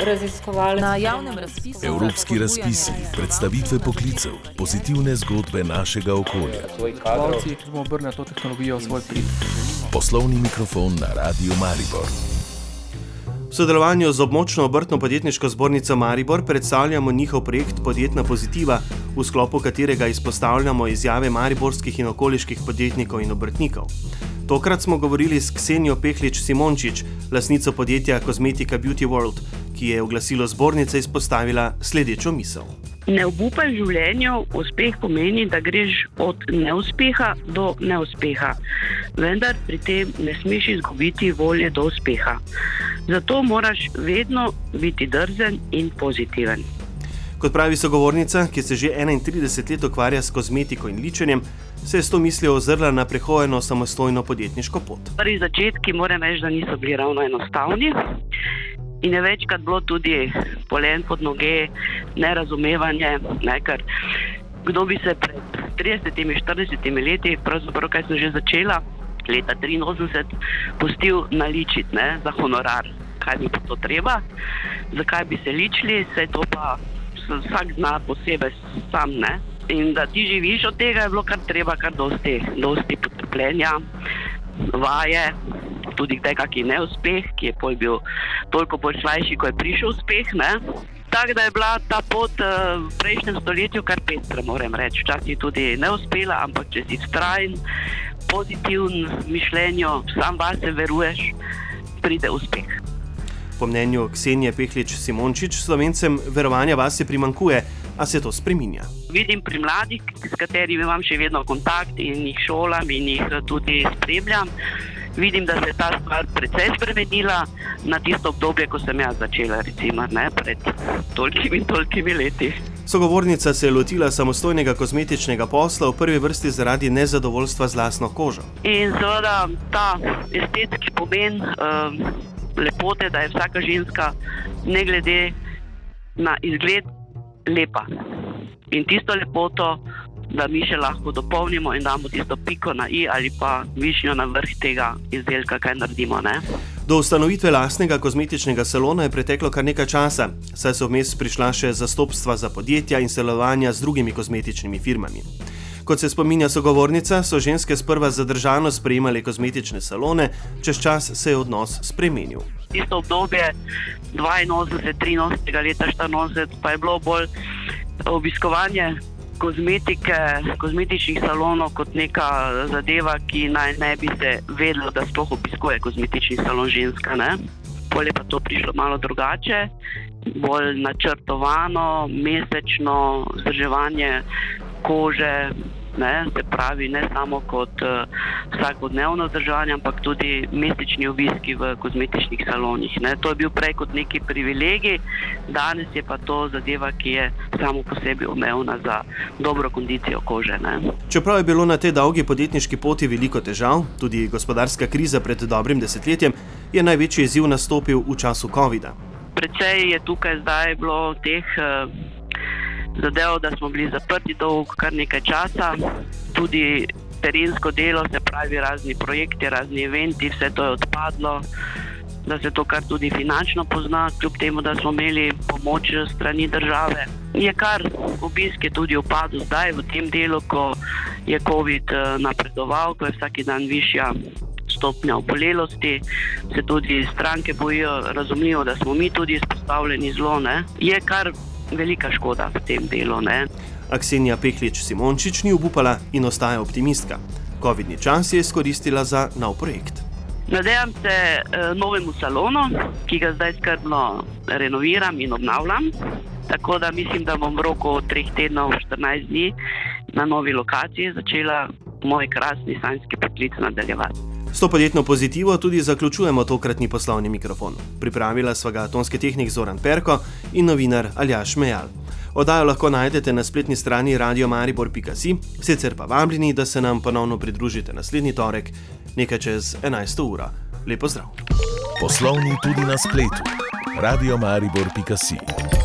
raziskovalec. Na javnem razpisu. Evropski razpisi, predstavitve poklicev, pozitivne zgodbe našega okolja. Če bomo obrnili to tehnologijo v svoj prid. Poslovni mikrofon na Radio Maribor. V sodelovanju z območno obrtno podjetniško zbornico Maribor predstavljamo njihov projekt Podjetna pozitiva, v sklopu katerega izpostavljamo izjave mariborskih in okoliških podjetnikov in obrtnikov. Tokrat smo govorili s Ksenijo Pehlič Simončič, lasnico podjetja Cosmetica Beauty World, ki je v glasilo zbornice izpostavila sledečo misel. Ne obupaj v življenju, uspeh pomeni, da greš od neuspeha do neuspeha, vendar pri tem ne smeš izgubiti volje do uspeha. Zato moraš vedno biti drzen in pozitiven. Kot pravi sogovornica, ki se že 31 let ukvarja s kozmetiko in ličenjem, se je s to mislijo ozrla na prehojeno samostojno podjetniško pot. Prvi začetki, moram reči, da niso bili ravno enostavni. In je večkrat bilo tudi polen pod noge, nerazumevanje. Ne, kdo bi se pred 30-40 leti, pravzaprav kaj sem že začela, leta 83, pustil naličiti ne, za honorar, kaj bi to treba, zakaj bi se ličili, se to pa vsak zna posebej sam. Ne. In da ti živiš od tega, je bilo kar treba, kar dosti, dosti potrpljenja, vaje, tudi kdaj kakšen neuspeh, ki je pol bil toliko bolj slajši, ko je prišel uspeh. Tako da je bila ta pot uh, v prejšnjem stoletju kar pestra, moram reči. Včasih tudi neuspela, ampak če si vztrajen, pozitiven mišljenju, sam vase veruješ, pride uspeh. Po mnenju Ksenije Pehlič Simončič, slovencem verovanja vase primankuje a se to spremenja. Vidim pri mladih, s katerimi imam še vedno kontakt in jih šolam in jih eh, tudi spremljam. Vidim, da se je ta stvar precej spremenila na tisto obdobje, ko sem jaz začela, recimo, ne, pred tolikimi in tolikimi leti. Sogovornica se je lotila samostojnega kozmetičnega posla v prvi vrsti zaradi nezadovoljstva z lastno kožo. In seveda ta estetski pomen um, lepote, da je vsaka ženska, ne glede na izgled, lepa. In tisto lepoto, da mi še lahko dopolnimo in damo tisto piko na i ali pa višnjo na vrh tega izdelka, kaj naredimo. Ne? Do ustanovitve lastnega kozmetičnega salona je preteklo kar nekaj časa, saj so vmes prišla še zastopstva za podjetja in sodelovanja z drugimi kozmetičnimi firmami. Kot se spominja sogovornica, so ženske sprva zadržano sprejemale kozmetične salone, čez čas se je odnos spremenil. Tisto obdobje 82, 83 leta 84 pa je bilo bolj obiskovanje kozmetike, kozmetičnih salonov kot neka zadeva, ki naj ne bi se vedelo, da sploh obiskuje kozmetični salon ženska. Ne? Pol je pa to prišlo malo drugače, bolj načrtovano, mesečno vzdrževanje kože, ne, se pravi, ne samo kot uh, vsakodnevno vzdrževanje, ampak tudi mesečni obiski v kozmetičnih salonih. Ne. To je bil prej kot neki privilegij, danes je pa to zadeva, ki je samo po sebi omejena za dobro kondicijo kože. Ne. Čeprav je bilo na tej dolgi podjetniški poti veliko težav, tudi gospodarska kriza pred dobrim desetletjem, je največji izziv nastopil v času COVID-a. Predvsej je tukaj zdaj bilo teh. Uh, zadev, da smo bili zaprti dolg kar nekaj časa, tudi terensko delo, se pravi razni projekti, razni eventi, vse to je odpadlo. Da se to kar tudi finančno pozna, kljub temu, da smo imeli pomoč strani države. Je kar obisk je tudi upadl zdaj v tem delu, ko je COVID eh, napredoval, ko je vsak dan višja stopnja obolelosti, se tudi stranke bojijo, razumijo, da smo mi tudi izpostavljeni zelo. Ne. Je kar velika škoda v tem delu. Ne. Aksenija Pehlič Simončič ni obupala in ostaja optimistka. COVID-ni čas je izkoristila za nov projekt. Nadejam se uh, novemu salonu, ki ga zdaj skrbno renoviram in obnavljam. Tako da mislim, da bom v roku 3 tednov, 14 dni na novi lokaciji začela moj krasni sanjski poklic nadaljevati. S to podjetno pozitivo tudi zaključujemo tokratni poslovni mikrofon. Pripravila sva ga tonski tehnik Zoran Perko in novinar Aljaš Mejal. Odajo lahko najdete na spletni strani radiomaribor.si, sicer pa vabljeni, da se nam ponovno pridružite naslednji torek, nekaj čez 11. uro. Lepo zdrav. Poslovni tudi na spletu. radiomaribor.si